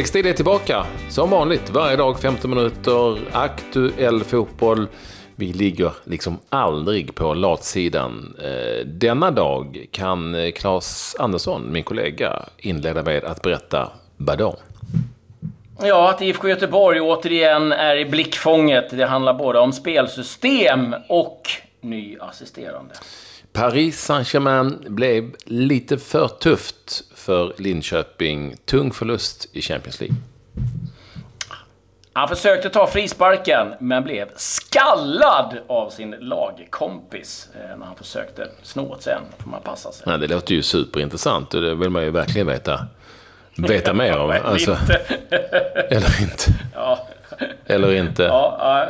Tilläggstid är tillbaka. Som vanligt, varje dag 15 minuter aktuell fotboll. Vi ligger liksom aldrig på latsidan. Eh, denna dag kan eh, Claes Andersson, min kollega, inleda med att berätta vadå? Ja, att IFK Göteborg återigen är i blickfånget. Det handlar både om spelsystem och ny assisterande. Paris Saint-Germain blev lite för tufft för Linköping. Tung förlust i Champions League. Han försökte ta frisparken, men blev skallad av sin lagkompis eh, när han försökte sno åt sig en. får man passa sig. Ja, det låter ju superintressant och det vill man ju verkligen veta, veta mer om. Alltså, eller inte. Eller inte. Ja,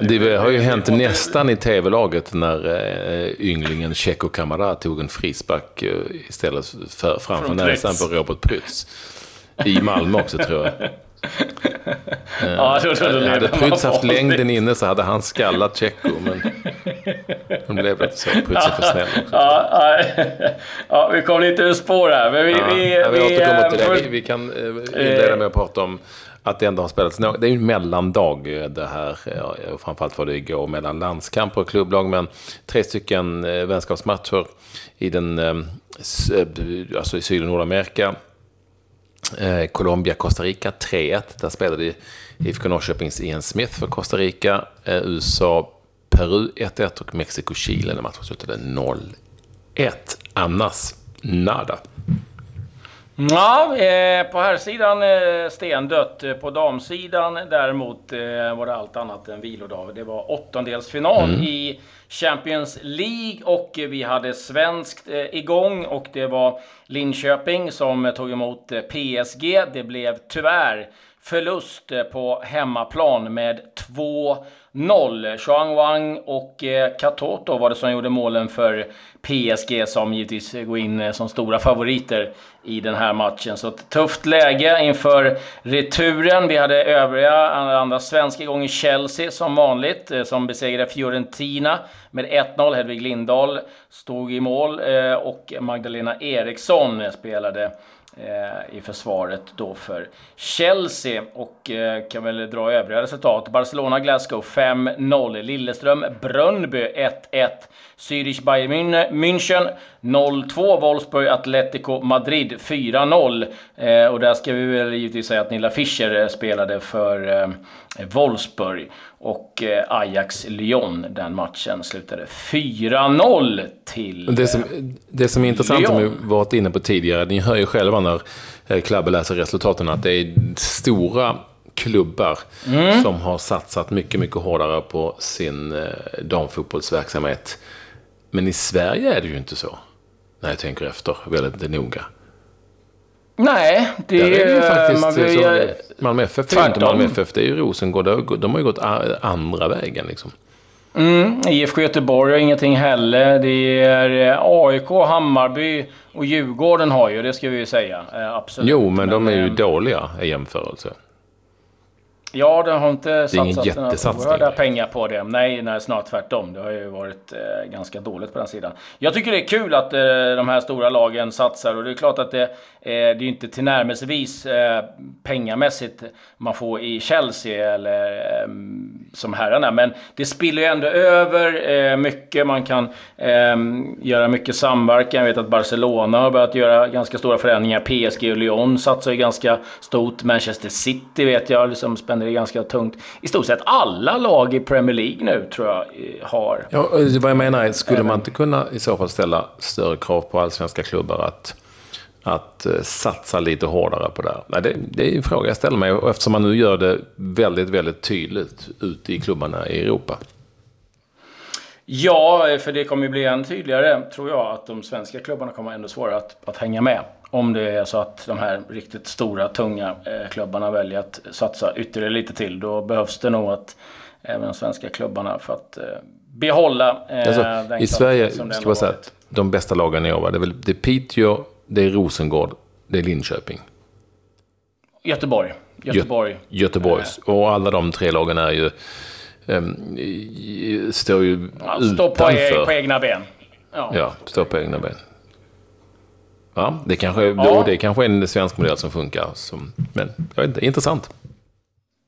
det har ju hänt nästan i tv-laget när eh, ynglingen Checo Kamara tog en frispark eh, istället för framför näsan på Robert Prytz. I Malmö också tror jag. ja, då, då, då hade Prytz haft längden inne så hade han skallat Checo. Men de blev lite så. Prytz är för snäll också. Ja, ja, ja, vi kom lite ur spår här. Men vi, ja, vi, vi, vi återkommer till det. Vi, vi kan inleda med att prata om att det ändå har spelats något. Det är ju en mellandag eh, det här. Eh, framförallt var det igår mellan landskamper och klubblag. Men tre stycken eh, vänskapsmatcher i den, alltså i Syd och Nordamerika. Colombia, Costa Rica 3-1. Där spelade IFK Norrköpings Ian Smith för Costa Rica. USA, Peru 1-1 och Mexiko, Chile. När matchen slutade 0-1. Annars, nada. Ja, eh, på här sidan eh, stendött. På damsidan däremot eh, var det allt annat än vilodag. Det var åttondelsfinal mm. i Champions League och vi hade svenskt igång och det var Linköping som tog emot PSG. Det blev tyvärr förlust eh, på hemmaplan med 2-0. Chuang Wang och eh, Katoto var det som gjorde målen för PSG som givetvis går in eh, som stora favoriter i den här matchen. Så ett tufft läge inför returen. Vi hade övriga andra svenska igång i Chelsea som vanligt, som besegrade Fiorentina med 1-0. Hedvig Lindahl stod i mål och Magdalena Eriksson spelade i försvaret då för Chelsea. Och eh, kan väl dra övriga resultat. Barcelona, Glasgow 5-0. Lilleström, Brönnby 1-1. Zürich, Bayern München 0-2. Wolfsburg, Atletico Madrid 4-0. Eh, och där ska vi väl givetvis säga att Nilla Fischer spelade för Wolfsburg. Och Ajax-Lyon, den matchen slutade 4-0 till det som, det som är intressant, Lyon. som vi varit inne på tidigare, ni hör ju själva när Klabbe läser resultaten, att det är stora klubbar mm. som har satsat mycket, mycket hårdare på sin eh, damfotbollsverksamhet. Men i Sverige är det ju inte så. När jag tänker efter väldigt noga. Nej, det Där är det ju faktiskt... Man vill, Malmö FF är inte Malmö FF, det är ju Rosengård. De har ju gått andra vägen liksom. Mm, IFK Göteborg har ingenting heller. Det är eh, AIK, Hammarby och Djurgården har ju, det ska vi ju säga. Eh, absolut. Jo, men de är ju eh, dåliga i jämförelse. Ja, det har inte satsat några oerhörda pengar på det. Nej, nej, snart tvärtom. Det har ju varit eh, ganska dåligt på den sidan. Jag tycker det är kul att eh, de här stora lagen satsar och det är klart att det, eh, det är inte tillnärmelsevis eh, pengamässigt man får i Chelsea eller som herrarna. Men det spiller ju ändå över eh, mycket. Man kan eh, göra mycket samverkan. Jag vet att Barcelona har börjat göra ganska stora förändringar. PSG och Lyon satsar ju ganska stort. Manchester City vet jag liksom spänner det ganska tungt. I stort sett alla lag i Premier League nu tror jag har. Ja, vad jag menar är, skulle man inte kunna i så fall ställa större krav på allsvenska klubbar att att uh, satsa lite hårdare på det här? Nej, det, det är en fråga jag ställer mig och eftersom man nu gör det väldigt, väldigt tydligt ute i klubbarna i Europa. Ja, för det kommer ju bli än tydligare, tror jag, att de svenska klubbarna kommer ändå svårare att, att hänga med. Om det är så att de här riktigt stora, tunga eh, klubbarna väljer att satsa ytterligare lite till. Då behövs det nog att även de svenska klubbarna för att eh, behålla eh, alltså, den I Sverige, ska man säga att de bästa lagen i år, det är, väl, det är Piteå, det är Rosengård, det är Linköping. Göteborg. Göteborg. Göteborgs. Eh. Och alla de tre lagen är ju... Um, står ju ja. Står på, e- på egna ben. Ja. ja, står på egna ben. Ja, det kanske, ja. det kanske är en svensk modell som funkar. Som, men jag vet inte, intressant.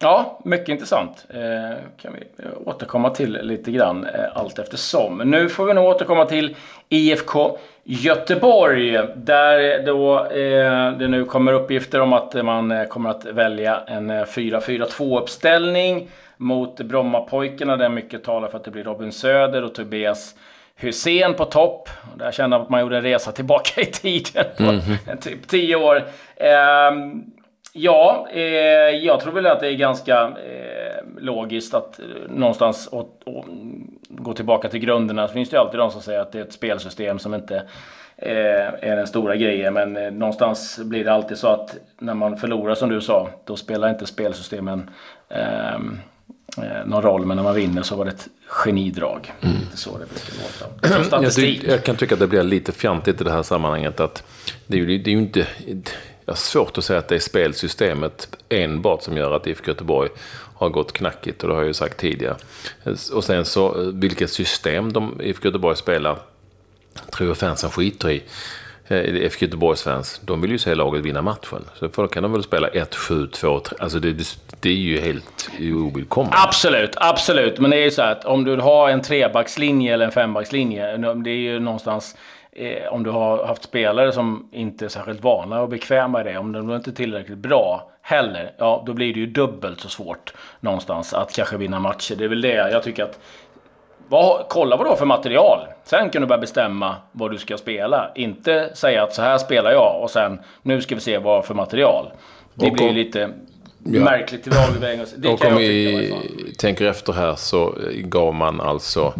Ja, mycket intressant. Eh, kan vi återkomma till lite grann eh, allt eftersom. Nu får vi nog återkomma till IFK Göteborg. Där då eh, det nu kommer uppgifter om att man eh, kommer att välja en 4-4-2 eh, uppställning mot Brommapojkarna. Där mycket talar för att det blir Robin Söder och Tobias Hussein på topp. Där kände man att man gjorde en resa tillbaka i tiden på mm -hmm. typ 10 år. Eh, Ja, eh, jag tror väl att det är ganska eh, logiskt att eh, någonstans å, å, gå tillbaka till grunderna. Det finns det ju alltid de som säger att det är ett spelsystem som inte eh, är den stora grejen. Men eh, någonstans blir det alltid så att när man förlorar som du sa, då spelar inte spelsystemen ehm, eh, någon roll. Men när man vinner så var det ett genidrag. Mm. Lite så det brukar låta. Jag, jag, kan tycka att det blir lite fjantigt i det här sammanhanget. att Det är ju, det är ju inte jag har svårt att säga att det är spelsystemet enbart som gör att IFK Göteborg har gått knackigt och det har jag ju sagt tidigare. Och sen så vilket system de IFK Göteborg spelar tror jag fansen skiter i. Eh, IFK Göteborgs fans, de vill ju se laget vinna matchen. Så då kan de väl spela 1, 7, 2, 3. Alltså det, det är ju helt ovillkommet. Absolut, absolut. Men det är ju så att om du har en trebackslinje eller en fembackslinje, det är ju någonstans eh, om du har haft spelare som inte är särskilt vana och bekväma i det, om de inte är tillräckligt bra heller, ja då blir det ju dubbelt så svårt någonstans att kanske vinna matcher. Det är väl det jag tycker att vad, kolla vad du har för material. Sen kan du börja bestämma vad du ska spela. Inte säga att så här spelar jag och sen nu ska vi se vad för material. Det och blir ju lite ja. märkligt till dragvägen. Det och om vi tänker efter här så gav man alltså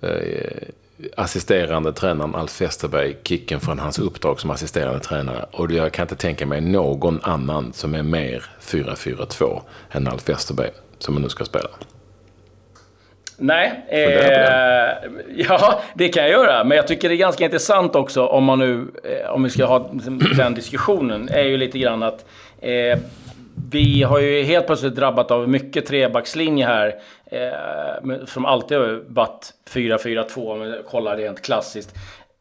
eh, assisterande tränaren Alf Westerberg kicken från hans uppdrag som assisterande tränare. Och jag kan inte tänka mig någon annan som är mer 4-4-2 än Alf Westerberg som nu ska spela. Nej, eh, ja det kan jag göra. Men jag tycker det är ganska intressant också om man nu, eh, om vi ska ha den diskussionen, är ju lite grann att eh, vi har ju helt plötsligt drabbat av mycket trebackslinje här. Eh, som alltid har varit 4-4-2 om vi kollar rent klassiskt.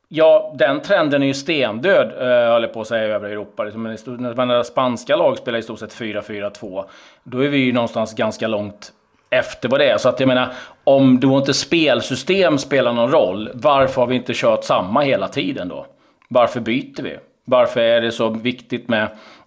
Ja, den trenden är ju stendöd, eh, höll jag på att säga, i övriga Europa. Liksom, men när spanska lag spelar i stort sett 4-4-2, då är vi ju någonstans ganska långt efter vad det är. Så att jag menar, om då inte spelsystem spelar någon roll, varför har vi inte kört samma hela tiden då? Varför byter vi? Varför är det så viktigt med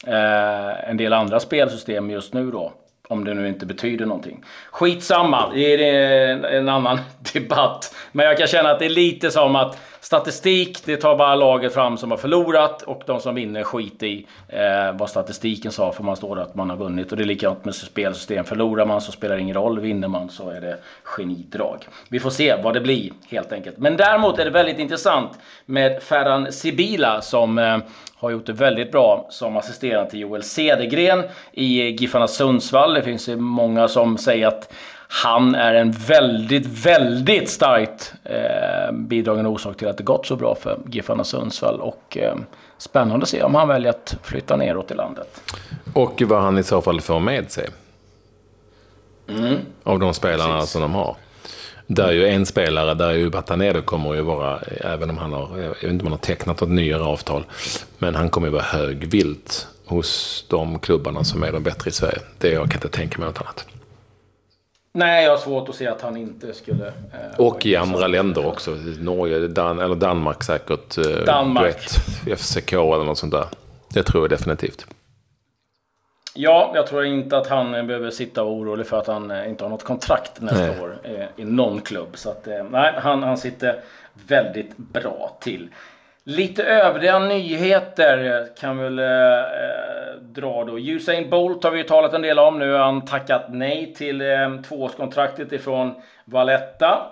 eh, en del andra spelsystem just nu då? Om det nu inte betyder någonting. Skitsamma, det är en, en annan debatt. Men jag kan känna att det är lite som att statistik, det tar bara laget fram som har förlorat och de som vinner skit i eh, vad statistiken sa för man står att man har vunnit. Och det är likadant med spelsystem. Förlorar man så spelar det ingen roll, vinner man så är det genidrag. Vi får se vad det blir helt enkelt. Men däremot är det väldigt intressant med Ferran Sibila som eh, har gjort det väldigt bra som assisterande till Joel Cedergren i Giffarna Sundsvall. Det finns ju många som säger att han är en väldigt, väldigt starkt eh, bidragande orsak till att det gått så bra för Giffarna Sundsvall. Och eh, spännande att se om han väljer att flytta neråt i landet. Och vad han i så fall får med sig. Mm. Av de spelarna Precis. som de har. Där är ju en spelare, där är ju Batanedo kommer ju vara, även om han har, jag vet inte om han har tecknat något nyare avtal, men han kommer ju vara högvilt hos de klubbarna som är de bättre i Sverige. Det jag kan inte tänka mig något annat. Nej, jag har svårt att se att han inte skulle... Eh, och i andra länder också. Norge, Dan eller Danmark säkert. Eh, Danmark. Vet, FCK eller något sånt där. Det tror jag definitivt. Ja, jag tror inte att han behöver sitta och orolig för att han eh, inte har något kontrakt nästa nej. år eh, i någon klubb. Så att, eh, nej, han, han sitter väldigt bra till. Lite övriga nyheter kan vi väl eh, dra då. Usain Bolt har vi ju talat en del om. Nu har han tackat nej till eh, tvåårskontraktet ifrån Valletta.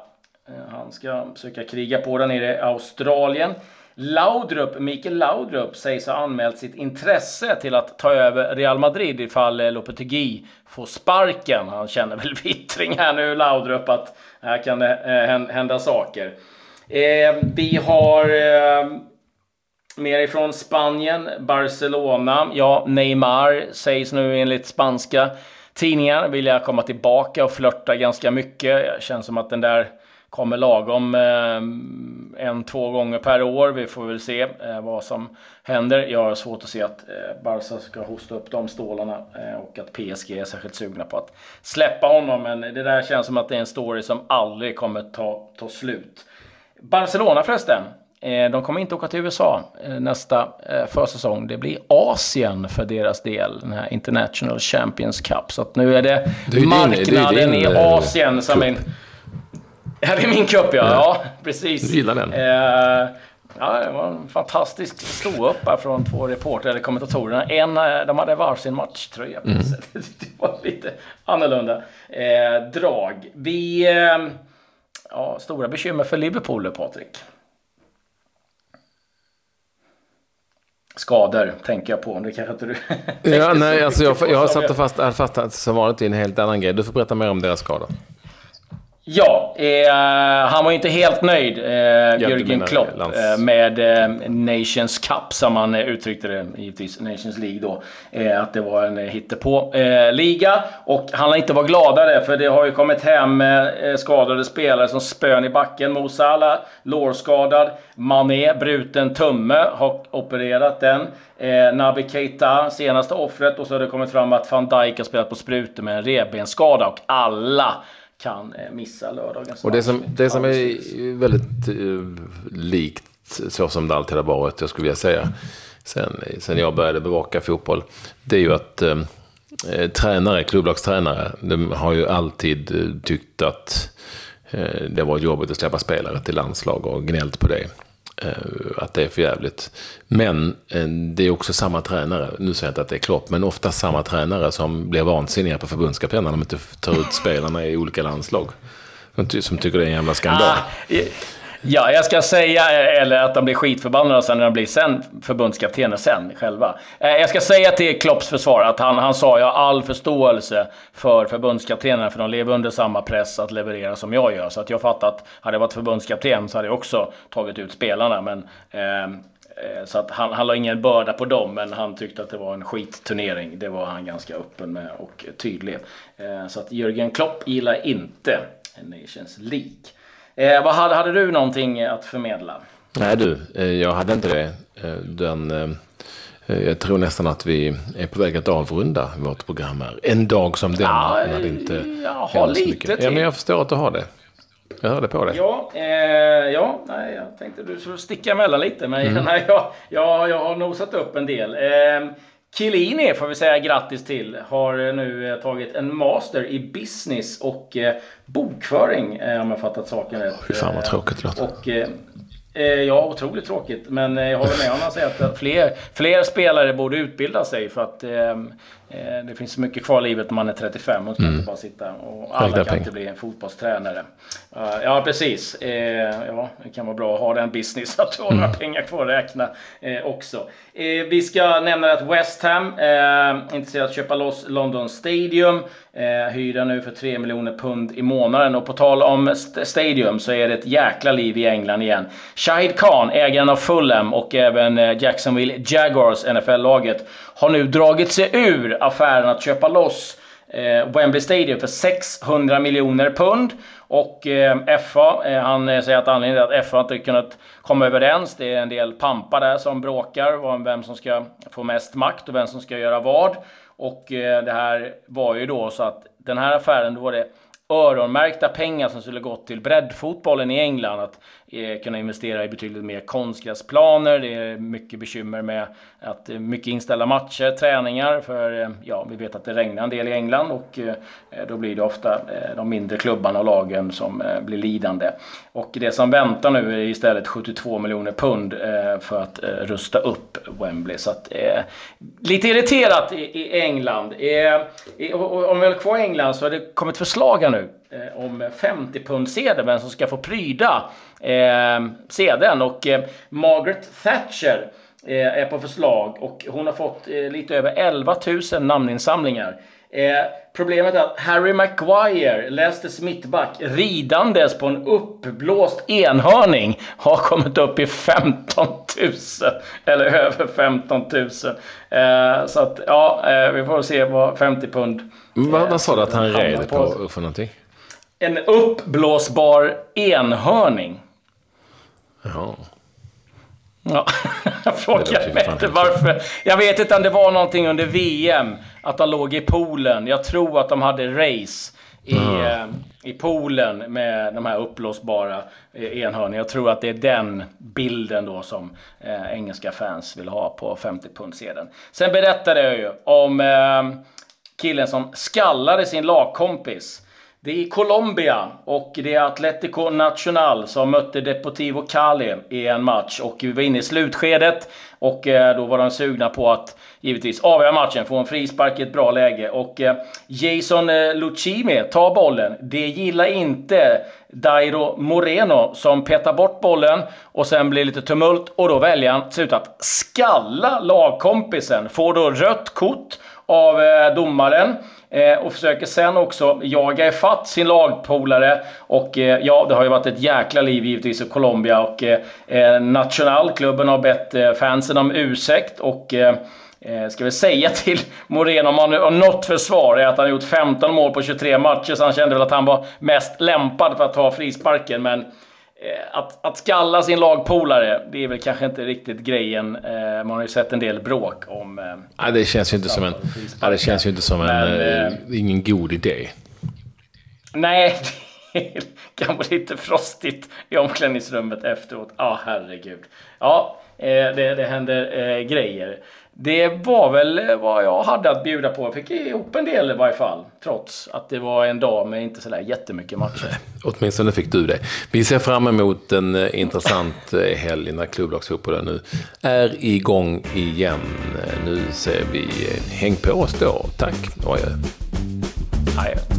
Eh, han ska försöka kriga på där nere i Australien. Laudrup, Mikael Laudrup sägs ha anmält sitt intresse till att ta över Real Madrid ifall eh, Lopetegui får sparken. Han känner väl vittring här nu, Laudrup, att här kan eh, det hända saker. Eh, vi har eh, mer ifrån Spanien, Barcelona. Ja, Neymar sägs nu enligt spanska tidningar vilja komma tillbaka och flörta ganska mycket. Det känns som att den där kommer lagom eh, en, två gånger per år. Vi får väl se eh, vad som händer. Jag har svårt att se att eh, Barca ska hosta upp de stålarna eh, och att PSG är särskilt sugna på att släppa honom. Men det där känns som att det är en story som aldrig kommer ta, ta slut. Barcelona förresten. Eh, de kommer inte åka till USA eh, nästa eh, försäsong. Det blir Asien för deras del, den här International Champions Cup. Så att nu är det, det är marknaden din, det är din, i Asien som är... Ja, det är min cup ja. ja. precis. Du gillar den? ja, det var en fantastisk ståupp här från två reportrar, eller kommentatorerna. En, de hade varsin matchtröja på mm. Det var lite annorlunda eh, drag. Vi... Eh, ja, stora bekymmer för Liverpool, Patrik. skador, tänker jag på. Det kanske inte du... ja, nej, alltså jag, jag har satt fast, fast som vanligt i en helt annan grej. Du får berätta mer om deras skador. Ja, eh, han var inte helt nöjd, eh, Jürgen Klopp, eh, med eh, Nations Cup, som han eh, uttryckte det, givetvis Nations League då. Eh, att det var en hittepå-liga. och han har inte varit gladare, för det har ju kommit hem skadade spelare som spön i backen. Mo Salah, lårskadad. Mané, bruten tumme, har opererat den. Naby Keita, senaste offret. Och så har det kommit fram att van Dijk har spelat på sprutor med en revbensskada. Och alla kan eh, missa lördagens Och det som, det som är väldigt uh, likt så som det alltid har varit, jag skulle vilja säga, sen, sen jag började bevaka fotboll, det är ju att uh, tränare, klubblagstränare, de har ju alltid tyckt att uh, det var jobbigt att släppa spelare till landslag och gnällt på det. Eh, att det är för jävligt. Men eh, det är också samma tränare, nu säger jag inte att det är Klopp, men ofta samma tränare som blir vansinniga på förbundskaptenen när de inte tar ut spelarna i olika landslag. Som tycker det är en jävla skandal. Ah, Ja, jag ska säga, eller att de blir skitförbannade sen när de blir sen förbundskaptener sen själva. Eh, jag ska säga till Klopps försvar att han, han sa jag har all förståelse för förbundskaptenerna, för de lever under samma press att leverera som jag gör. Så att jag fattar att hade jag varit förbundskapten så hade jag också tagit ut spelarna. Men, ehm, eh, så att han, han la ingen börda på dem, men han tyckte att det var en skitturnering. Det var han ganska öppen med och tydlig. Eh, så att Jürgen Klopp gillar inte Nations League. Eh, vad hade, hade du någonting att förmedla? Nej du, eh, jag hade inte det. Eh, den, eh, jag tror nästan att vi är på väg att avrunda vårt program här. En dag som denna. Ja, när det inte jag har lite mycket. till. Ja, men jag förstår att du har det. Jag hörde på det. Ja, eh, ja nej, jag tänkte du skulle sticka emellan lite. Men mm. nej, jag, jag, jag har nosat upp en del. Eh, Chiellini får vi säga grattis till. Har nu eh, tagit en master i business och eh, bokföring eh, om jag fattat saken rätt. Fy fan vad tråkigt det låter. Ja, otroligt tråkigt. Men jag håller med om att säga att fler, fler spelare borde utbilda sig för att Eh, det finns mycket kvar i livet när man är 35 och ska mm. inte bara sitta och alla kan inte bli en fotbollstränare. Ja, precis. Eh, ja, det kan vara bra att ha den business, att du har några mm. pengar kvar att räkna eh, också. Vi ska nämna att West Ham är intresserad att köpa loss London Stadium. Hyra nu för 3 miljoner pund i månaden. Och på tal om Stadium så är det ett jäkla liv i England igen. Shahid Khan, ägaren av Fulham och även Jacksonville Jaguars, NFL-laget, har nu dragit sig ur affären att köpa loss eh, Wembley Stadium för 600 miljoner pund. Och eh, FA, eh, han eh, säger att anledningen till att FA inte kunnat komma överens, det är en del pampar där som bråkar om vem som ska få mest makt och vem som ska göra vad. Och eh, det här var ju då så att den här affären, då var det öronmärkta pengar som skulle gått till breddfotbollen i England. Att eh, kunna investera i betydligt mer konstgräsplaner. Det är mycket bekymmer med att eh, mycket inställda matcher, träningar. För eh, ja, vi vet att det regnar en del i England och eh, då blir det ofta eh, de mindre klubbarna och lagen som eh, blir lidande. Och det som väntar nu är istället 72 miljoner pund eh, för att eh, rusta upp Wembley. Så att, eh, lite irriterat i, i England. om vi håller kvar i England så har det kommit förslag här nu eh, om 50 pund sedel, vem som ska få pryda eh, sedeln. Och eh, Margaret Thatcher eh, är på förslag och hon har fått eh, lite över 11 000 namninsamlingar. Eh, problemet är att Harry Maguire, Leicesters mittback, ridandes på en uppblåst enhörning har kommit upp i 15 000. Eller över 15 000. Eh, så att, ja, eh, vi får se vad 50 pund... vad, vad sa du att han red på för någonting? En uppblåsbar enhörning. Jaha. Ja, fråga mig inte varför. Jag vet inte om det var någonting under VM, att de låg i poolen. Jag tror att de hade race i, mm. i poolen med de här uppblåsbara eh, enhörningarna. Jag tror att det är den bilden då som eh, engelska fans vill ha på 50 pundsedeln. Sen berättade jag ju om eh, killen som skallade sin lagkompis. Det är Colombia och det är Atlético Nacional som mötte Deportivo Cali i en match. Och vi var inne i slutskedet och eh, då var de sugna på att givetvis avgöra matchen, få en frispark i ett bra läge. Och eh, Jason eh, tar bollen. Det gillar inte Dairo Moreno som petar bort bollen och sen blir det lite tumult och då väljer han till slut att skalla lagkompisen. Får då rött kort av eh, domaren. Eh, och försöker sen också jaga ifatt sin lagpolare. Och eh, ja, det har ju varit ett jäkla liv givetvis i Colombia. Och eh, eh Nationalklubben har bett eh, fansen om ursäkt. Och eh, eh ska vi säga till Moreno, om han har något försvar, är att han har gjort 15 mål på 23 matcher. Så han kände väl att han var mest lämpad för att ta frisparken. Men att, att skalla sin lagpolare, det är väl kanske inte riktigt grejen. Eh, man har ju sett en del bråk om... Eh, ja, det känns ju inte som en... Ja, det känns ju inte som en... Men, ingen god idé. Nej, det kan vara lite frostigt i omklädningsrummet efteråt. Ja, ah, herregud. Ja, det, det händer grejer. Det var väl vad jag hade att bjuda på. Jag fick ihop en del i varje fall. Trots att det var en dag med inte sådär jättemycket matcher. Åtminstone fick du det. Vi ser fram emot en eh, intressant eh, helg när klubblagsfotbollen nu är igång igen. Nu ser vi, eh, häng på oss då. Tack och adjö. adjö.